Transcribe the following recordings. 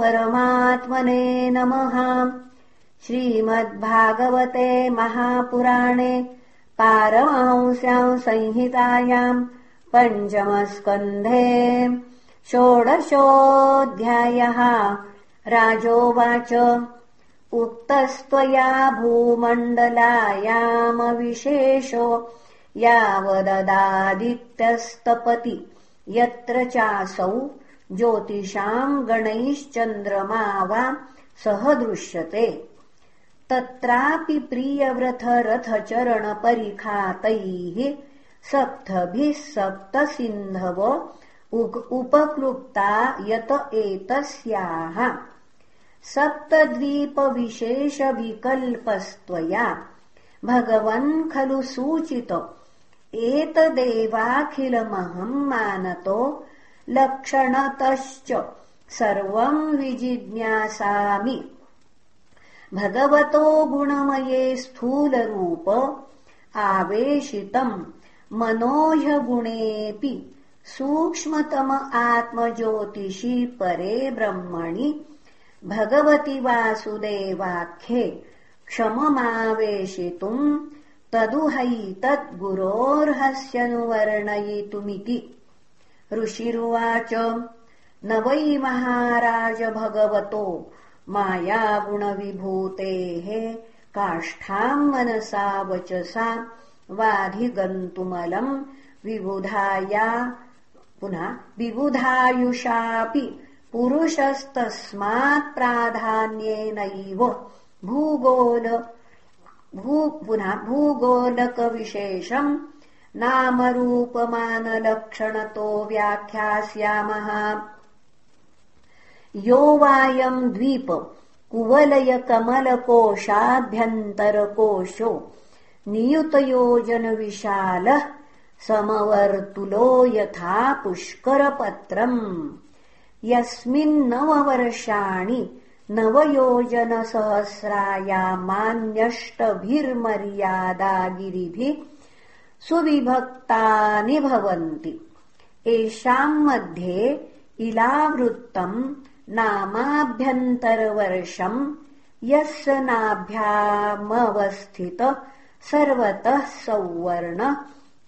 श्रीपरमात्मने नमः। श्रीमद्भागवते महापुराणे पारमांस्याम् संहितायाम् पञ्चमस्कन्धे षोडशोऽध्यायः। राजोवाच उक्तस्त्वया भूमण्डलायामविशेषो यावददादित्यस्तपति यत्र चासौ ज्योतिषाम् गणैश्चन्द्रमा वा सह दृश्यते। तत्रापि प्रियव्रथरथचरणपरिखातैः सप्तभिः सप्तसिन्धव उपक्लुप्ता यत एतस्याः। सप्तद्वीपविशेषविकल्पस्त्वया भगवन् खलु सूचित एतदेवाखिलमहम् मानतो लक्षणतश्च सर्वम् विजिज्ञासामि। भगवतो गुणमये स्थूलरूप आवेशितम् मनोह्यगुणेऽपि सूक्ष्मतम आत्मज्योतिषि परे ब्रह्मणि। भगवति वासुदेवाख्ये क्षममावेशितुम् तदुहैतद्गुरोर्हस्यनुवर्णयितुमिति ऋषिरुवाच न वै महाराज भगवतो मायागुणविभूतेः काष्ठाम् मनसा वचसा वाधिगन्तुमलम् विबुधाया। पुनः विबुधायुषापि पुरुषस्तस्मात्प्राधान्येनैव भूगोल पुनः भूगोलकविशेषम् नामरूपमानलक्षणतो व्याख्यास्यामः। यो वायम् द्वीप कुवलयकमलकोशाभ्यन्तरकोशो नियुतयोजनविशालः समवर्तुलो यथा पुष्करपत्रम्। यस्मिन्नववर्षाणि नवयोजनसहस्रायामान्यष्टभिर्मर्यादागिरिभिः सुविभक्तानि भवन्ति। एषाम् मध्ये इलावृत्तम् नामाभ्यन्तरवर्षम् यस्य नाभ्यामवस्थित सर्वतः सौवर्ण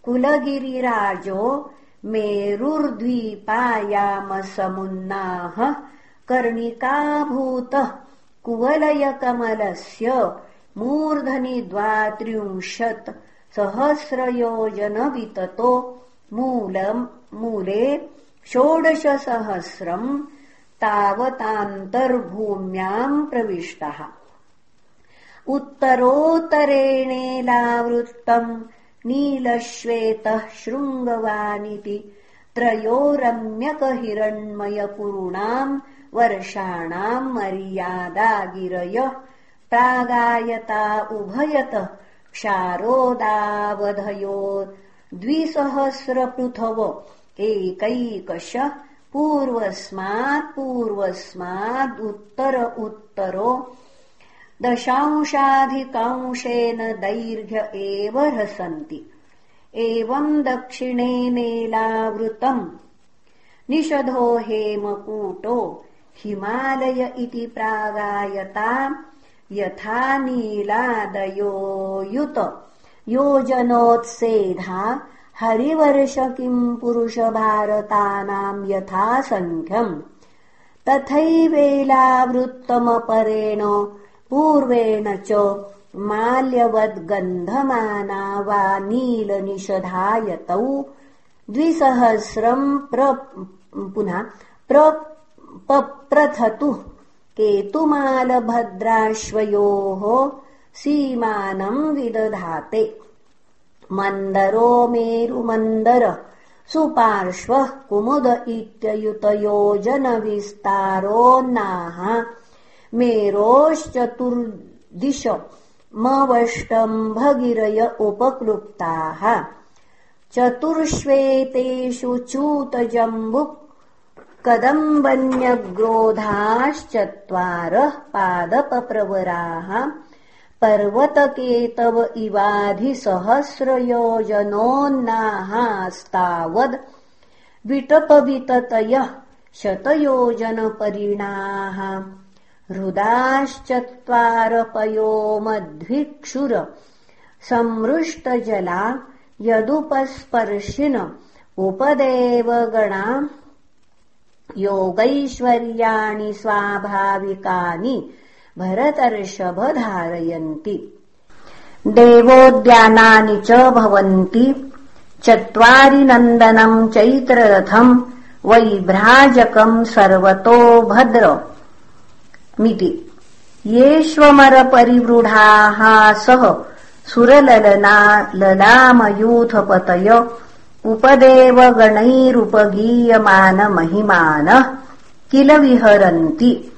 कुलगिरिराजो मेरुर्द्वीपायामसमुन्नाः कर्णिकाभूतः कुवलयकमलस्य मूर्धनि द्वात्रिंशत् सहस्रयोजनविततो मूले षोडशसहस्रम् तावतान्तर्भूम्याम् प्रविष्टः। उत्तरोत्तरेणेलावृत्तम् नीलश्वेतः शृङ्गवानिति त्रयोरम्यकहिरण्मयपूर्णाम् वर्षाणाम् मर्यादागिरय प्रागायता उभयतः क्षारोदावधयो द्विसहस्रपृथव एकैकश पूर्वस्मात्पूर्वस्मादुत्तर उत्तरो दशांशाधिकांशेन दैर्घ्य एव रसन्ति। एवम् दक्षिणेनेलावृतम् निषधो हेमकूटो हिमालय इति प्रागायता यथा नीलादयोयुत योजनोत्सेधा हरिवर्ष किम् पुरुषभारतानाम् यथा सङ्ख्यम् तथैवेलावृत्तमपरेण पूर्वेण च माल्यवद्गन्धमाना वा नीलनिषधायतौ द्विसहस्रम् प्र पुनः प्रप्रथतु केतुमालभद्राश्वयोः सीमानम् विदधाते। मन्दरो मेरुमन्दर सुपार्श्वः कुमुद इत्ययुतयोजनविस्तारोन्नाः मेरोश्चतुर्दिश मवष्टम्भगिरय उपक्लुप्ताः। चतुर्श्वेतेषु चूतजम्बुक् कदम्बन्यग्रोधाश्चत्वारः पादपप्रवराः। पर्वतकेतव इवाधिसहस्रयोजनोन्नाहास्तावद्। विटपविततयः शतयोजनपरिणाः। हृदाश्चत्वारपयोमध्विक्षुर संमृष्टजला यदुपस्पर्शिन। उपदेवगणा योगैश्वर्याणि स्वाभाविकानि भरतर्षभधारयन्ति। देवोद्यानानि च भवन्ति। चत्वारि नन्दनम् चैत्ररथम् वैभ्राजकम् सर्वतो भद्र। मिति। येष्वमरपरिवृढाः सह सुरललना ललामयूथपतय उपदेवगणैरुपगीयमानमहिमानः किल विहरन्ति।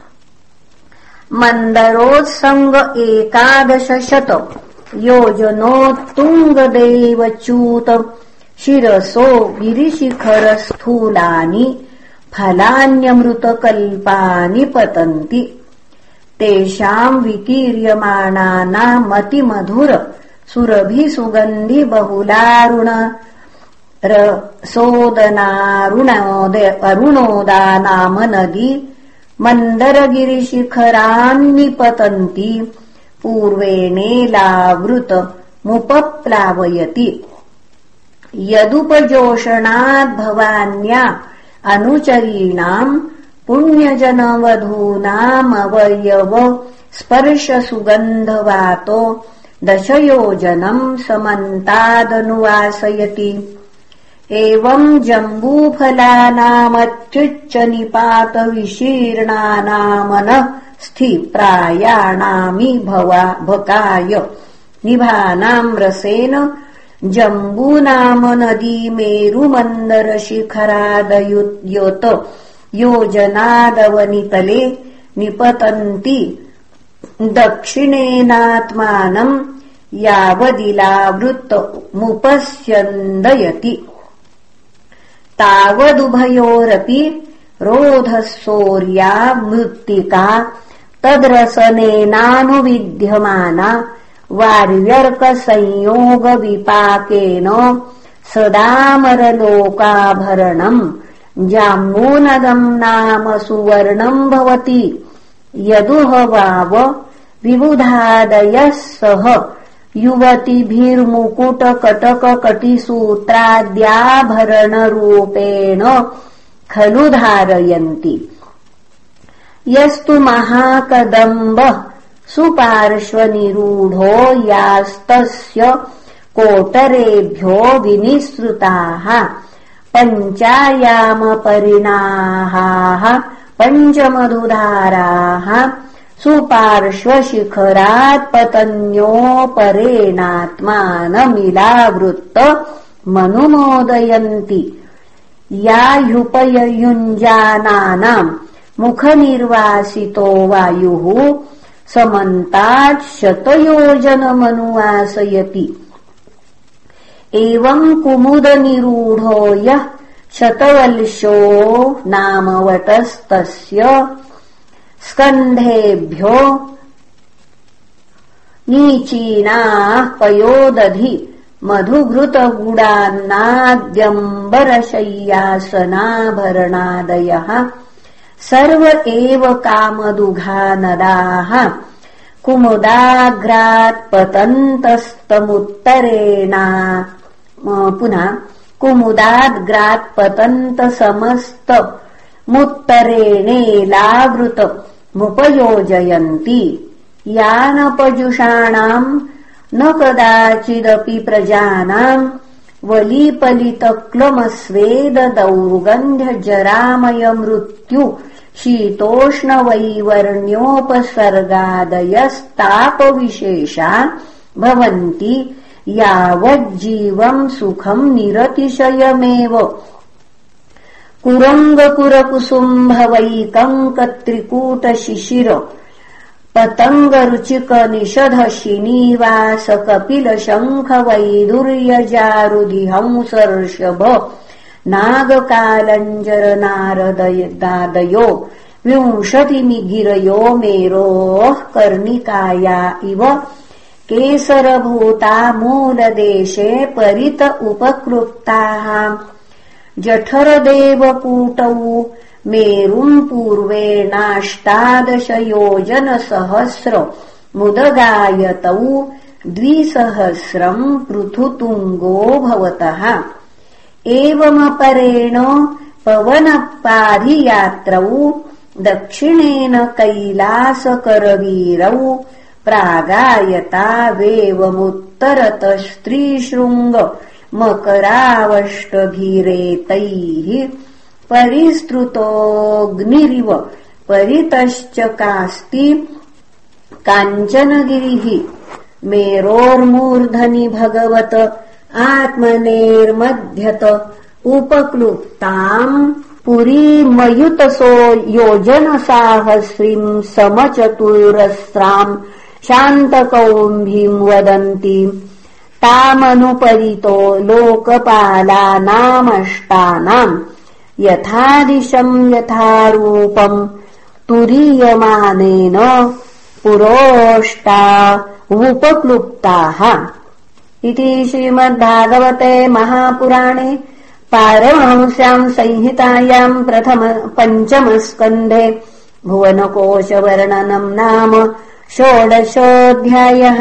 मन्दरोत्सङ्ग एकादशशत योजनोत्तुङ्गदेवच्यूत शिरसो गिरिशिखरस्थूलानि फलान्यमृतकल्पानि पतन्ति। तेषाम् विकीर्यमाणानामतिमधुर सुरभिसुगन्धि अरुणोदा नाम नदी मन्दरगिरिशिखरान्निपतन्ति। पूर्वेणेलावृतमुपप्लावयति यदुपजोषणाद्भवान्या अनुचरीणाम् पुण्यजनवधूनामवयव स्पर्शसुगन्धवातो दशयोजनम् समन्तादनुवासयति एवम् जम्बूफलानामत्युच्च निपातविशीर्णानामनः स्थिप्रायाणामि भकाय निभानाम् रसेन जम्बूनाम नदी मेरुमन्दरशिखरादयुत योजनादवनितले निपतन्ति दक्षिणेनात्मानम् यावदिलावृत्तमुपस्यन्दयति तावदुभयोरपि रोधः मृत्तिका तद्रसनेनानुविद्यमाना वार्यर्कसंयोगविपाकेन सदामरलोकाभरणम् जाम्बूनदम् नाम सुवर्णम् भवति। यदुह वाव विबुधादयः सह युवतिभिर्मुकुटकटककटिसूत्राद्याभरणरूपेण खलु धारयन्ति यस्तु महाकदम्बः सुपार्श्वनिरूढो यास्तस्य कोटरेभ्यो विनिसृताः। पञ्चायामपरिणाहाः पञ्चमधुधाराः सुपार्श्वशिखरात् पतन्योपरेणात्मानमिलावृत्त मनुमोदयन्ति। या ह्युपययुञ्जानानाम् मुखनिर्वासितो वायुः समन्तात् शतयोजनमनुवासयति। एवम् कुमुदनिरूढो यः शतवल्शो नामवटस्तस्य स्कन्धेभ्यो नीचीनाः पयोदधि मधुघृतगुडान्नाद्यम्बरशय्यासनाभरणादयः सर्व एव कामदुघानदाः कुमुदाग्रात्पतन्तस्तमुत्तरेणा पुनः कुमुदाद्ग्रात्पतन्तसमस्तमुत्तरेणेलावृत मुपयोजयन्ति। यानपजुषाणाम् न कदाचिदपि प्रजानाम् वलीपलितक्लमस्वेददौर्गन्ध्यजरामयमृत्यु शीतोष्णवैवर्ण्योपसर्गादयस्तापविशेषा भवन्ति। यावज्जीवम् सुखम् निरतिशयमेव कुरङ्गकुरकुसुम्भवैकङ्कत्रिकूटशिशिर। पतङ्गरुचिकनिषधशिनीवास कपिलशङ्खवैदुर्यजारुधिहंसर्षभ नागकालञ्जरनारदयो विंशतिमिगिरयो मेरोः कर्णिकाया इव। केसरभूता मूलदेशे परित उपकृप्ताः जठरदेवकूटौ मेरुम् पूर्वेणाष्टादशयोजनसहस्र मुदगायतौ द्विसहस्रम् पृथुतुङ्गो भवतः। एवमपरेण पवनपाधियात्रौ दक्षिणेन कैलासकरवीरौ प्रागायतावेवमुत्तरतस्त्रीशृङ्ग मकरावष्टभिरेतैः परिस्तृतोऽग्निरिव परितश्च कास्ति काञ्चनगिरिः। मेरोर्मूर्धनि भगवत आत्मनेर्मध्यत उपक्लुप्ताम् पुरीमयुतसो योजनसाहस्रीम् समचतुरस्राम् शान्तकौम्भीम् वदन्ति तामनुपरितो लोकपालानामष्टानाम् यथादिशम् यथारूपम् तुरीयमानेन पुरोष्टा उपक्लुप्ताः। इति श्रीमद्भागवते महापुराणे पारमहंस्याम् संहितायाम् प्रथम पञ्चमस्कन्धे भुवनकोशवर्णनम् नाम षोडशोऽध्यायः